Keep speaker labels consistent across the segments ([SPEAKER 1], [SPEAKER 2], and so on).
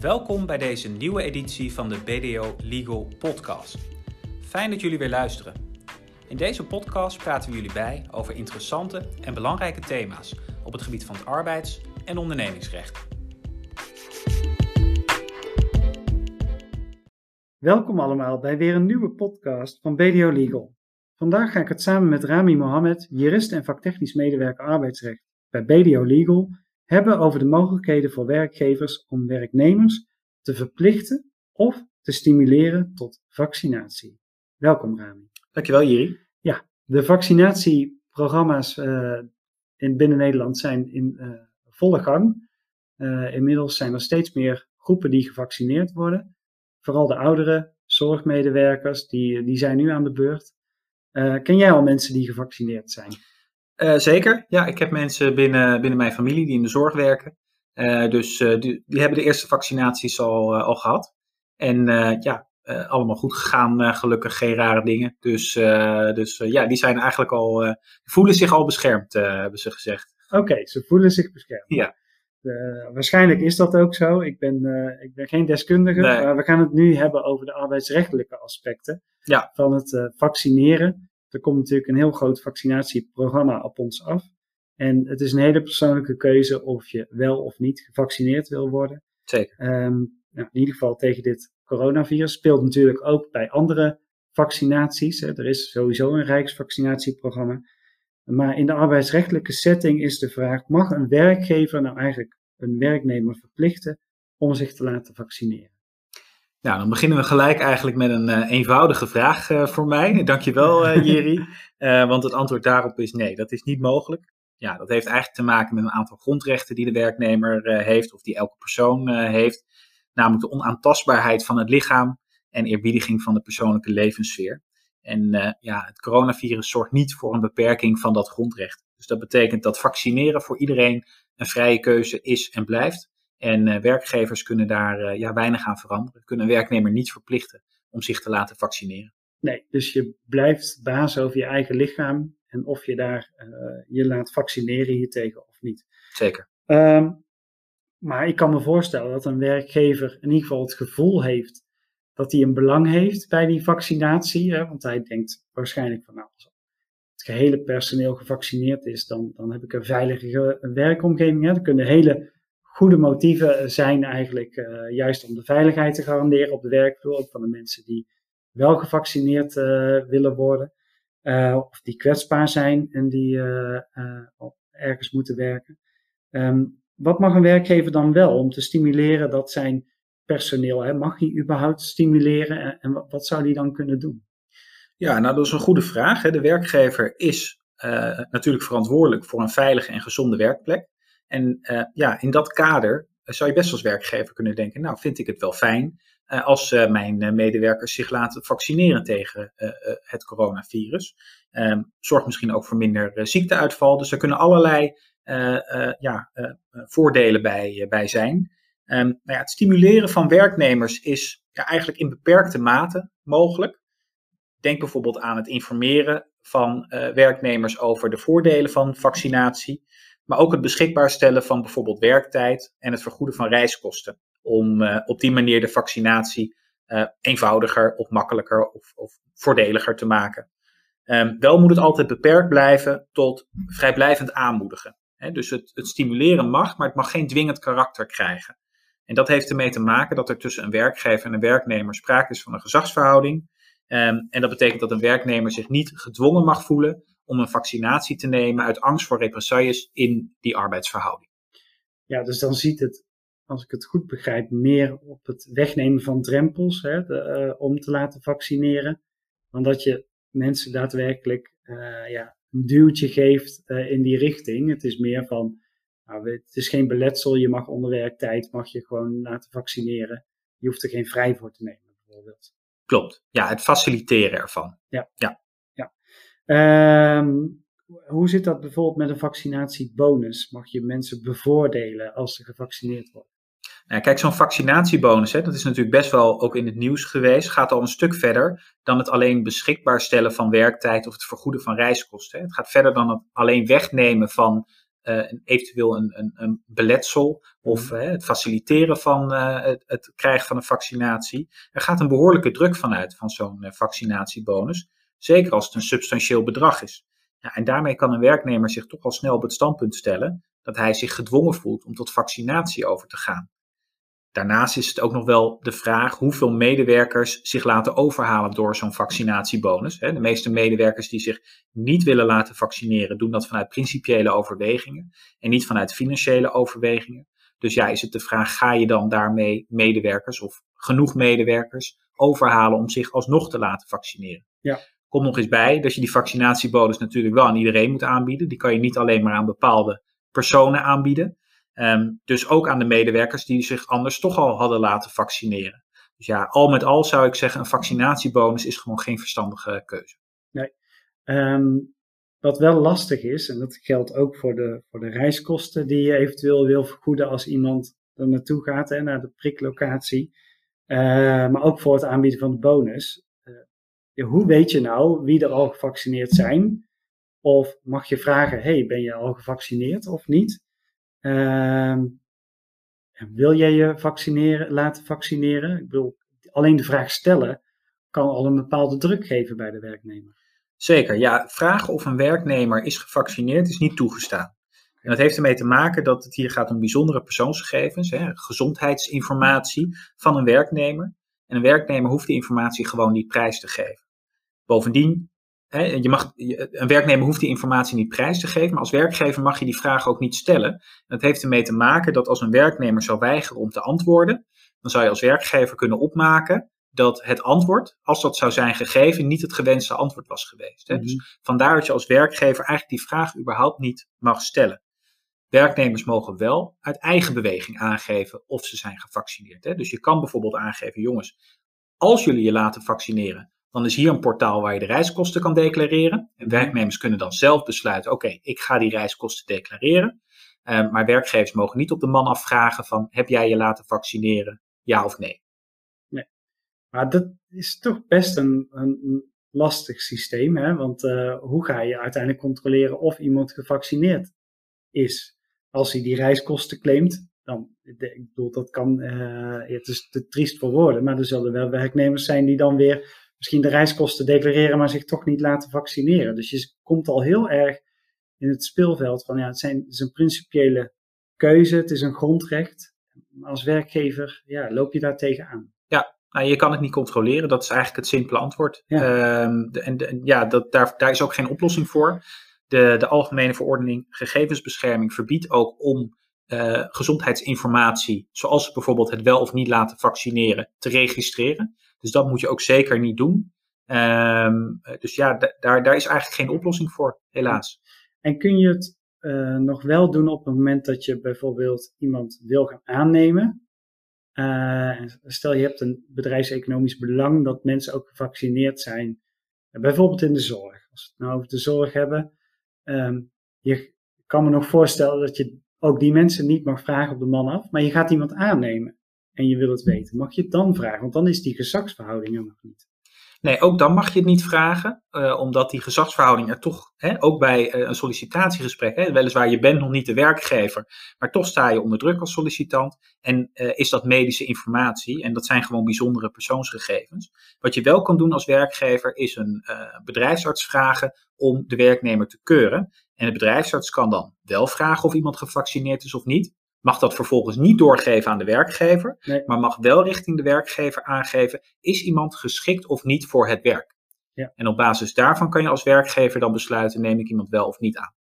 [SPEAKER 1] Welkom bij deze nieuwe editie van de BDO Legal Podcast. Fijn dat jullie weer luisteren. In deze podcast praten we jullie bij over interessante en belangrijke thema's op het gebied van het arbeids- en ondernemingsrecht.
[SPEAKER 2] Welkom allemaal bij weer een nieuwe podcast van BDO Legal. Vandaag ga ik het samen met Rami Mohammed, jurist en vaktechnisch medewerker arbeidsrecht bij BDO Legal, hebben over de mogelijkheden voor werkgevers om werknemers te verplichten of te stimuleren tot vaccinatie. Welkom Rami.
[SPEAKER 3] Dankjewel Jiri.
[SPEAKER 2] Ja, de vaccinatieprogramma's uh, in binnen Nederland zijn in uh, volle gang. Uh, inmiddels zijn er steeds meer groepen die gevaccineerd worden. Vooral de oudere zorgmedewerkers, die, die zijn nu aan de beurt. ken jij al mensen die gevaccineerd zijn?
[SPEAKER 3] Uh, zeker. Ja, ik heb mensen binnen, binnen mijn familie die in de zorg werken. Uh, dus uh, die, die, hebben de eerste vaccinaties al, al gehad. En ja, allemaal goed gegaan, gelukkig geen rare dingen. Dus, dus ja, die zijn eigenlijk al, voelen zich al beschermd, hebben ze gezegd.
[SPEAKER 2] Oké, okay, ze voelen zich beschermd.
[SPEAKER 3] Ja.
[SPEAKER 2] waarschijnlijk is dat ook zo. Ik ben, ik ben geen deskundige, nee. maar we gaan het nu hebben over de arbeidsrechtelijke aspecten
[SPEAKER 3] ja.
[SPEAKER 2] van het vaccineren. Er komt natuurlijk een heel groot vaccinatieprogramma op ons af. En het is een hele persoonlijke keuze of je wel of niet gevaccineerd wil worden.
[SPEAKER 3] Zeker.
[SPEAKER 2] Um, nou, in ieder geval tegen dit coronavirus. Speelt natuurlijk ook bij andere vaccinaties. Hè. Er is sowieso een rijksvaccinatieprogramma. Maar in de arbeidsrechtelijke setting is de vraag: mag een werkgever nou eigenlijk een werknemer verplichten om zich te laten vaccineren?
[SPEAKER 3] Nou, dan beginnen we gelijk eigenlijk met een uh, eenvoudige vraag uh, voor mij. Dankjewel, uh, Jerry. want het antwoord daarop is nee, dat is niet mogelijk. Ja, dat heeft eigenlijk te maken met een aantal grondrechten die de werknemer heeft, of die elke persoon heeft. Namelijk de onaantastbaarheid van het lichaam en eerbiediging van de persoonlijke levenssfeer. En ja, het coronavirus zorgt niet voor een beperking van dat grondrecht. Dus dat betekent dat vaccineren voor iedereen een vrije keuze is en blijft. En uh, werkgevers kunnen daar uh, ja, weinig aan veranderen. Kunnen een werknemer niet verplichten om zich te laten vaccineren.
[SPEAKER 2] Nee, dus je blijft baas over je eigen lichaam en of je daar uh, je laat vaccineren hiertegen of niet.
[SPEAKER 3] Zeker.
[SPEAKER 2] Um, maar ik kan me voorstellen dat een werkgever in ieder geval het gevoel heeft dat hij een belang heeft bij die vaccinatie. Hè, want hij denkt waarschijnlijk van nou, als het gehele personeel gevaccineerd is, dan, dan heb ik een veilige werkomgeving. Hè. Er kunnen hele goede motieven zijn eigenlijk uh, juist om de veiligheid te garanderen op de werkvloer, ook van de mensen die wel gevaccineerd uh, willen worden, uh, of die kwetsbaar zijn en die ergens moeten werken. Um, wat mag een werkgever dan wel om te stimuleren dat zijn personeel, hè, mag hij überhaupt stimuleren en, wat zou hij dan kunnen doen?
[SPEAKER 3] Ja, nou dat is een goede vraag. Hè. De werkgever is natuurlijk verantwoordelijk voor een veilige en gezonde werkplek. En uh, ja, in dat kader zou je best als werkgever kunnen denken, nou vind ik het wel fijn uh, als mijn medewerkers zich laten vaccineren tegen het coronavirus. Um, zorgt misschien ook voor minder ziekteuitval. Dus er kunnen allerlei ja, voordelen bij, bij zijn. Um, nou ja, het stimuleren van werknemers is ja, eigenlijk in beperkte mate mogelijk. Denk bijvoorbeeld aan het informeren van werknemers over de voordelen van vaccinatie maar ook het beschikbaar stellen van bijvoorbeeld werktijd en het vergoeden van reiskosten. Om uh, op die manier de vaccinatie uh, eenvoudiger of makkelijker of, of voordeliger te maken. Um, wel moet het altijd beperkt blijven tot vrijblijvend aanmoedigen. Dus het, het stimuleren mag, maar het mag geen dwingend karakter krijgen. En dat heeft ermee te maken dat er tussen een werkgever en een werknemer sprake is van een gezagsverhouding. Um, en dat betekent dat een werknemer zich niet gedwongen mag voelen om een vaccinatie te nemen uit angst voor represailles in die arbeidsverhouding.
[SPEAKER 2] Ja, dus dan ziet het, als ik het goed begrijp, meer op het wegnemen van drempels hè, de, uh, om te laten vaccineren, dan dat je mensen daadwerkelijk uh, ja, een duwtje geeft uh, in die richting. Het is meer van, nou, het is geen beletsel, je mag onder werktijd, mag je gewoon laten vaccineren. Je hoeft er geen vrij voor te nemen, bijvoorbeeld.
[SPEAKER 3] Klopt, ja, het faciliteren ervan.
[SPEAKER 2] Ja.
[SPEAKER 3] ja.
[SPEAKER 2] Um, hoe zit dat bijvoorbeeld met een vaccinatiebonus? Mag je mensen bevoordelen als ze gevaccineerd worden?
[SPEAKER 3] Nou, kijk, zo'n vaccinatiebonus, hè, dat is natuurlijk best wel ook in het nieuws geweest, gaat al een stuk verder dan het alleen beschikbaar stellen van werktijd of het vergoeden van reiskosten. Hè. Het gaat verder dan het alleen wegnemen van eventueel een, een, een, beletsel of
[SPEAKER 2] Mhm.
[SPEAKER 3] het faciliteren van het, het, krijgen van een vaccinatie. Er gaat een behoorlijke druk vanuit van zo'n vaccinatiebonus. Zeker als het een substantieel bedrag is. Ja, en daarmee kan een werknemer zich toch al snel op het standpunt stellen dat hij zich gedwongen voelt om tot vaccinatie over te gaan. Daarnaast is het ook nog wel de vraag hoeveel medewerkers zich laten overhalen door zo'n vaccinatiebonus. De meeste medewerkers die zich niet willen laten vaccineren, doen dat vanuit principiële overwegingen en niet vanuit financiële overwegingen. Dus ja, is het de vraag, ga je dan daarmee medewerkers of genoeg medewerkers overhalen om zich alsnog te laten vaccineren?
[SPEAKER 2] Ja.
[SPEAKER 3] Komt nog eens bij dat je die vaccinatiebonus natuurlijk wel aan iedereen moet aanbieden. Die kan je niet alleen maar aan bepaalde personen aanbieden. Ehm, dus ook aan de medewerkers die zich anders toch al hadden laten vaccineren. Dus ja, al met al zou ik zeggen, een vaccinatiebonus is gewoon geen verstandige keuze.
[SPEAKER 2] Nee. Ehm, wat wel lastig is, en dat geldt ook voor de, voor de reiskosten die je eventueel wil vergoeden als iemand er naartoe gaat, hè, naar de priklocatie. Uh, maar ook voor het aanbieden van de bonus. Hoe weet je nou wie er al gevaccineerd zijn? Of mag je vragen, hey, ben je al gevaccineerd of niet? Uh, wil jij je vaccineren, laten vaccineren? Ik bedoel, alleen de vraag stellen kan al een bepaalde druk geven bij de werknemer.
[SPEAKER 3] Zeker, ja. Vragen of een werknemer is gevaccineerd is niet toegestaan. En dat heeft ermee te maken dat het hier gaat om bijzondere persoonsgegevens, hè, gezondheidsinformatie van een werknemer. En een werknemer hoeft die informatie gewoon niet prijs te geven. Bovendien, hè, je mag, een werknemer hoeft die informatie niet prijs te geven, maar als werkgever mag je die vraag ook niet stellen. En dat heeft ermee te maken dat als een werknemer zou weigeren om te antwoorden, dan zou je als werkgever kunnen opmaken dat het antwoord, als dat zou zijn gegeven, niet het gewenste antwoord was geweest. Hè? Mm -hmm. Dus vandaar dat je als werkgever eigenlijk die vraag überhaupt niet mag stellen. Werknemers mogen wel uit eigen beweging aangeven of ze zijn gevaccineerd. Hè? Dus je kan bijvoorbeeld aangeven, jongens, als jullie je laten vaccineren, dan is hier een portaal waar je de reiskosten kan declareren. En werknemers kunnen dan zelf besluiten, oké, ik ga die reiskosten declareren. Uh, maar werkgevers mogen niet op de man afvragen van, heb jij je laten vaccineren, ja of nee?
[SPEAKER 2] Maar dat is toch best een, lastig systeem, hè? want uh, hoe ga je uiteindelijk controleren of iemand gevaccineerd is? Als hij die reiskosten claimt, dan, ik bedoel, dat kan, uh, het is te triest voor woorden, maar er zullen wel werknemers zijn die dan weer misschien de reiskosten declareren, maar zich toch niet laten vaccineren. Dus je komt al heel erg in het speelveld van, ja, het, zijn, het is een principiële keuze, het is een grondrecht. Als werkgever, ja, loop je daar tegenaan.
[SPEAKER 3] Ja, nou, je kan het niet controleren, dat is eigenlijk het simpele antwoord. Ja. Um, de, en de, ja, dat, daar, daar is ook geen oplossing voor. De, de Algemene Verordening Gegevensbescherming verbiedt ook om uh, gezondheidsinformatie, zoals bijvoorbeeld het wel of niet laten vaccineren, te registreren. Dus dat moet je ook zeker niet doen. Um, dus ja, daar, daar is eigenlijk geen oplossing voor, helaas.
[SPEAKER 2] En kun je het uh, nog wel doen op het moment dat je bijvoorbeeld iemand wil gaan aannemen? Uh, stel je hebt een bedrijfseconomisch belang dat mensen ook gevaccineerd zijn, bijvoorbeeld in de zorg. Als we het nou over de zorg hebben, um, je kan me nog voorstellen dat je ook die mensen niet mag vragen op de man af, maar je gaat iemand aannemen en je wil het weten. Mag je het dan vragen? Want dan is die gezagsverhouding er nog niet.
[SPEAKER 3] Nee, ook dan mag je het niet vragen, uh, omdat die gezagsverhouding er toch, hè, ook bij uh, een sollicitatiegesprek, hè, weliswaar je bent nog niet de werkgever, maar toch sta je onder druk als sollicitant en uh, is dat medische informatie en dat zijn gewoon bijzondere persoonsgegevens. Wat je wel kan doen als werkgever is een bedrijfsarts vragen om de werknemer te keuren en de bedrijfsarts kan dan wel vragen of iemand gevaccineerd is of niet, mag dat vervolgens niet doorgeven aan de werkgever,
[SPEAKER 2] nee.
[SPEAKER 3] maar mag wel richting de werkgever aangeven, is iemand geschikt of niet voor het werk?
[SPEAKER 2] Ja.
[SPEAKER 3] En op basis daarvan kan je als werkgever dan besluiten, neem ik iemand wel of niet aan.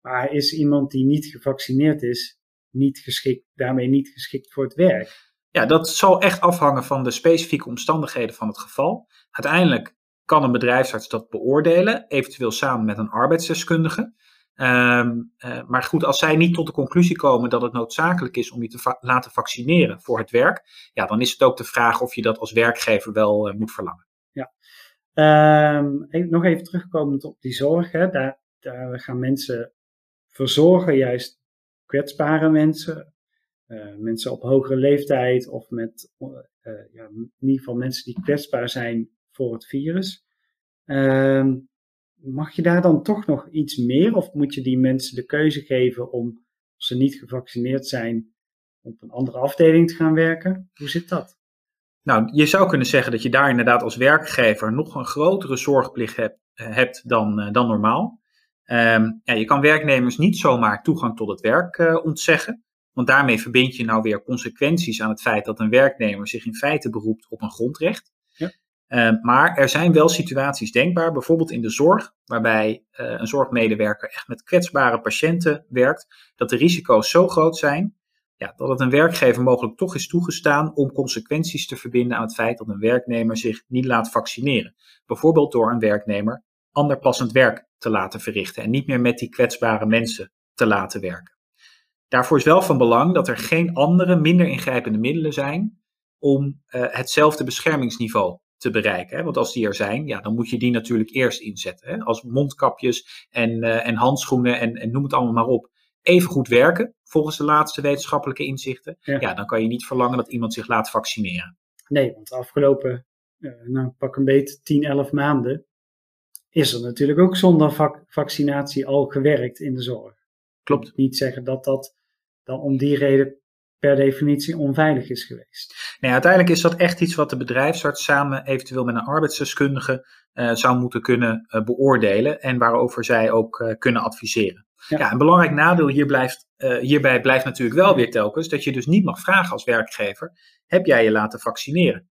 [SPEAKER 2] Maar is iemand die niet gevaccineerd is, niet geschikt, daarmee niet geschikt voor het werk?
[SPEAKER 3] Ja, dat zal echt afhangen van de specifieke omstandigheden van het geval. Uiteindelijk kan een bedrijfsarts dat beoordelen, eventueel samen met een arbeidsdeskundige. Um, maar goed, als zij niet tot de conclusie komen dat het noodzakelijk is om je te laten vaccineren voor het werk, ja, dan is het ook de vraag of je dat als werkgever wel uh, moet verlangen.
[SPEAKER 2] Ja, um, nog even terugkomend op die zorg. Hè. Daar, daar gaan mensen verzorgen, juist kwetsbare mensen, uh, mensen op hogere leeftijd of met, ja, in ieder geval mensen die kwetsbaar zijn voor het virus. Um, mag je daar dan toch nog iets meer? Of moet je die mensen de keuze geven om, als ze niet gevaccineerd zijn, op een andere afdeling te gaan werken? Hoe zit dat?
[SPEAKER 3] Nou, je zou kunnen zeggen dat je daar inderdaad als werkgever nog een grotere zorgplicht hebt, hebt dan, uh, dan normaal. Um, ja, je kan werknemers niet zomaar toegang tot het werk uh, ontzeggen. Want daarmee verbind je nou weer consequenties aan het feit dat een werknemer zich in feite beroept op een grondrecht. Uh, maar er zijn wel situaties denkbaar, bijvoorbeeld in de zorg, waarbij uh, een zorgmedewerker echt met kwetsbare patiënten werkt, dat de risico's zo groot zijn ja, dat het een werkgever mogelijk toch is toegestaan om consequenties te verbinden aan het feit dat een werknemer zich niet laat vaccineren. Bijvoorbeeld door een werknemer ander passend werk te laten verrichten en niet meer met die kwetsbare mensen te laten werken. Daarvoor is wel van belang dat er geen andere, minder ingrijpende middelen zijn om uh, hetzelfde beschermingsniveau te bereiken. Hè? Want als die er zijn, ja, dan moet je die natuurlijk eerst inzetten. Hè? Als mondkapjes en, uh, en handschoenen en, en noem het allemaal maar op even goed werken, volgens de laatste wetenschappelijke inzichten, ja. ja. dan kan je niet verlangen dat iemand zich laat vaccineren.
[SPEAKER 2] Nee, want de afgelopen, uh, nou pak een beetje 10, 11 maanden, is er natuurlijk ook zonder vac vaccinatie al gewerkt in de zorg.
[SPEAKER 3] Klopt.
[SPEAKER 2] Niet zeggen dat dat dan om die reden per definitie onveilig is geweest.
[SPEAKER 3] Nee, uiteindelijk is dat echt iets wat de bedrijfsarts samen eventueel met een arbeidsdeskundige uh, zou moeten kunnen uh, beoordelen en waarover zij ook uh, kunnen adviseren. Ja. ja. een belangrijk nadeel hier blijft, hierbij blijft natuurlijk wel weer telkens dat je dus niet mag vragen als werkgever: heb jij je laten vaccineren?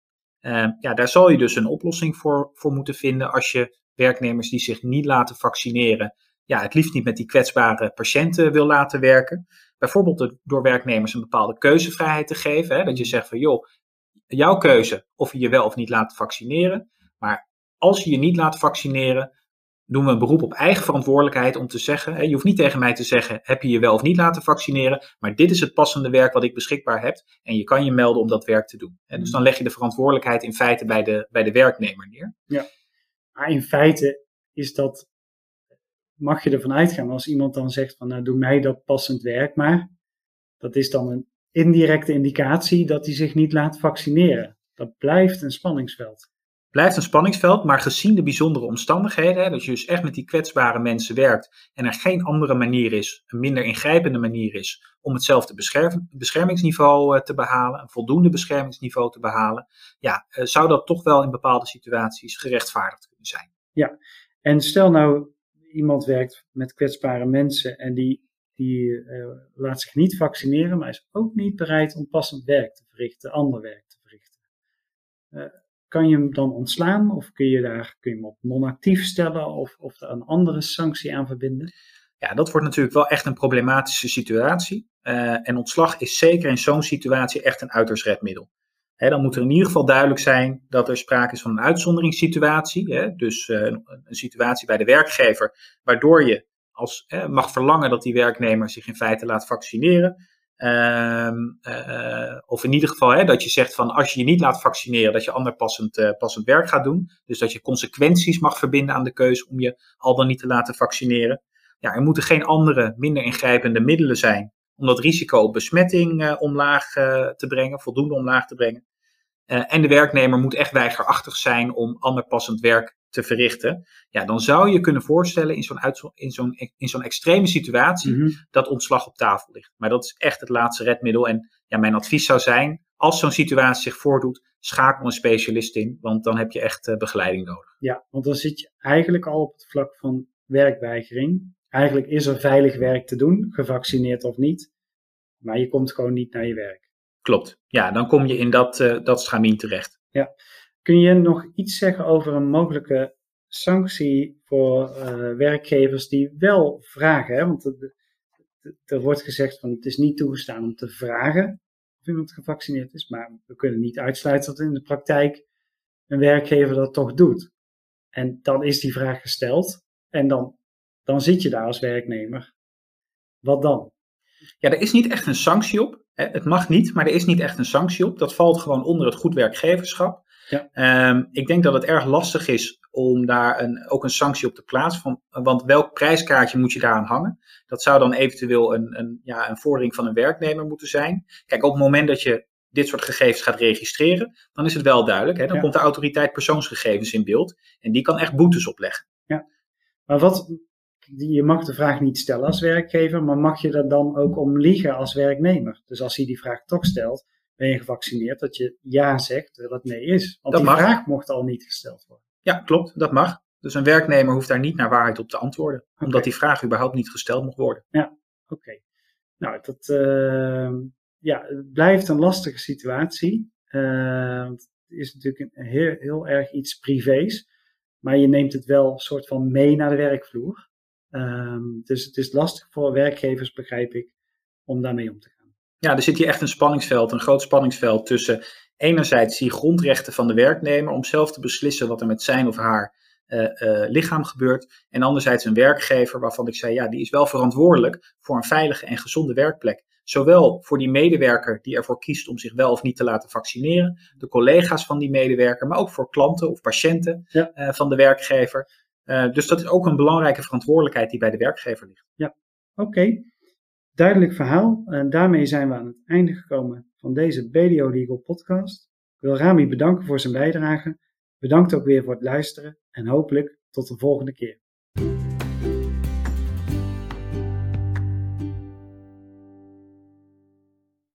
[SPEAKER 3] ja, daar zal je dus een oplossing voor, voor moeten vinden als je werknemers die zich niet laten vaccineren, ja, het liefst niet met die kwetsbare patiënten wil laten werken. Bijvoorbeeld door werknemers een bepaalde keuzevrijheid te geven. Hè, dat je zegt van joh, jouw keuze of je je wel of niet laat vaccineren. Maar als je je niet laat vaccineren, doen we een beroep op eigen verantwoordelijkheid om te zeggen. Hè, je hoeft niet tegen mij te zeggen, heb je je wel of niet laten vaccineren. Maar dit is het passende werk wat ik beschikbaar heb. En je kan je melden om dat werk te doen. Hè, dus dan leg je de verantwoordelijkheid in feite bij de, bij de werknemer neer.
[SPEAKER 2] Ja, maar in feite is dat mag je ervan uitgaan als iemand dan zegt van nou doe mij dat passend werk maar. Dat is dan een indirecte indicatie dat hij zich niet laat vaccineren. Dat blijft een spanningsveld.
[SPEAKER 3] Blijft een spanningsveld, maar gezien de bijzondere omstandigheden, hè, dat je dus echt met die kwetsbare mensen werkt en er geen andere manier is, een minder ingrijpende manier is om hetzelfde beschermingsniveau uh, te behalen, een voldoende beschermingsniveau te behalen, ja, uh, zou dat toch wel in bepaalde situaties gerechtvaardigd kunnen zijn.
[SPEAKER 2] Ja, en stel nou iemand werkt met kwetsbare mensen en die, die uh, laat zich niet vaccineren, maar is ook niet bereid om passend werk te verrichten, ander werk te verrichten. Uh, kan je hem dan ontslaan of kun je, daar, kun je hem op non-actief stellen of, of er een andere sanctie aan verbinden?
[SPEAKER 3] Ja, dat wordt natuurlijk wel echt een problematische situatie. Uh, en ontslag is zeker in zo'n situatie echt een uiterst redmiddel dan moet er in ieder geval duidelijk zijn dat er sprake is van een uitzonderingssituatie. dus uh, een situatie bij de werkgever, waardoor je als, mag verlangen dat die werknemer zich in feite laat vaccineren. Uh, uh, of in ieder geval dat je zegt van als je je niet laat vaccineren, dat je ander passend, uh, passend werk gaat doen. Dus dat je consequenties mag verbinden aan de keuze om je al dan niet te laten vaccineren. Ja, er moeten geen andere, minder ingrijpende middelen zijn om dat risico op besmetting uh, omlaag uh, te brengen, voldoende omlaag te brengen. Uh, en de werknemer moet echt weigerachtig zijn om ander passend werk te verrichten. Ja, dan zou je kunnen voorstellen in zo'n, in zo'n, in zo'n extreme situatie mm -hmm. dat ontslag op tafel ligt. Maar dat is echt het laatste redmiddel. En ja, mijn advies zou zijn, als zo'n situatie zich voordoet, schakel een specialist in, want dan heb je echt begeleiding nodig.
[SPEAKER 2] Ja, want dan zit je eigenlijk al op het vlak van werkweigering. Eigenlijk is er veilig werk te doen, gevaccineerd of niet. Maar je komt gewoon niet naar je werk.
[SPEAKER 3] Klopt. Ja, dan kom je in dat, uh, dat stramien terecht.
[SPEAKER 2] Ja. Kun je nog iets zeggen over een mogelijke sanctie voor uh, werkgevers die wel vragen? Hè? Want er wordt gezegd van het is niet toegestaan om te vragen of iemand gevaccineerd is. Maar we kunnen niet uitsluiten dat in de praktijk een werkgever dat toch doet. En dan is die vraag gesteld. En dan dan zit je daar als werknemer. Wat dan?
[SPEAKER 3] Ja, er is niet echt een sanctie op. Het mag niet, maar er is niet echt een sanctie op. Dat valt gewoon onder het goed werkgeverschap. Ja. Um, ik denk dat het erg lastig is om daar een, ook een sanctie op te plaatsen. Van, want welk prijskaartje moet je daaraan hangen? Dat zou dan eventueel een, een, ja, een vordering van een werknemer moeten zijn. Kijk, op het moment dat je dit soort gegevens gaat registreren, dan is het wel duidelijk. Hè? Dan ja. komt de autoriteit persoonsgegevens in beeld en die kan echt boetes opleggen.
[SPEAKER 2] Ja. Maar wat, je mag de vraag niet stellen als werkgever, maar mag je er dan ook om liegen als werknemer? Dus als hij die vraag toch stelt, ben je gevaccineerd, dat je ja zegt, terwijl het nee is. Want
[SPEAKER 3] Dat
[SPEAKER 2] die
[SPEAKER 3] mag.
[SPEAKER 2] vraag mocht al niet gesteld worden.
[SPEAKER 3] Ja, klopt, dat mag. Dus een werknemer hoeft daar niet naar waarheid op te antwoorden, omdat die vraag überhaupt niet gesteld mag worden.
[SPEAKER 2] Oké. Nou, dat eh, ja, het blijft een lastige situatie. Eh, want het is natuurlijk een heel, heel erg iets privés. Maar je neemt het wel een soort van mee naar de werkvloer. Dus het is lastig voor werkgevers, begrijp ik, om daarmee om te gaan.
[SPEAKER 3] Ja, er zit hier echt een spanningsveld, een groot spanningsveld tussen enerzijds die grondrechten van de werknemer om zelf te beslissen wat er met zijn of haar eh, eh, lichaam gebeurt. En anderzijds een werkgever waarvan ik zei, ja, die is wel verantwoordelijk voor een veilige en gezonde werkplek. Zowel voor die medewerker die ervoor kiest om zich wel of niet te laten vaccineren, de collega's van die medewerker, maar ook voor klanten of patiënten
[SPEAKER 2] Ja.
[SPEAKER 3] eh, van de werkgever. Eh, dus dat is ook een belangrijke verantwoordelijkheid die bij de werkgever ligt.
[SPEAKER 2] Oké, duidelijk verhaal. En daarmee zijn we aan het einde gekomen van deze BDO Legal podcast. Ik wil Rami bedanken voor zijn bijdrage. Bedankt ook weer voor het luisteren en hopelijk tot de volgende keer.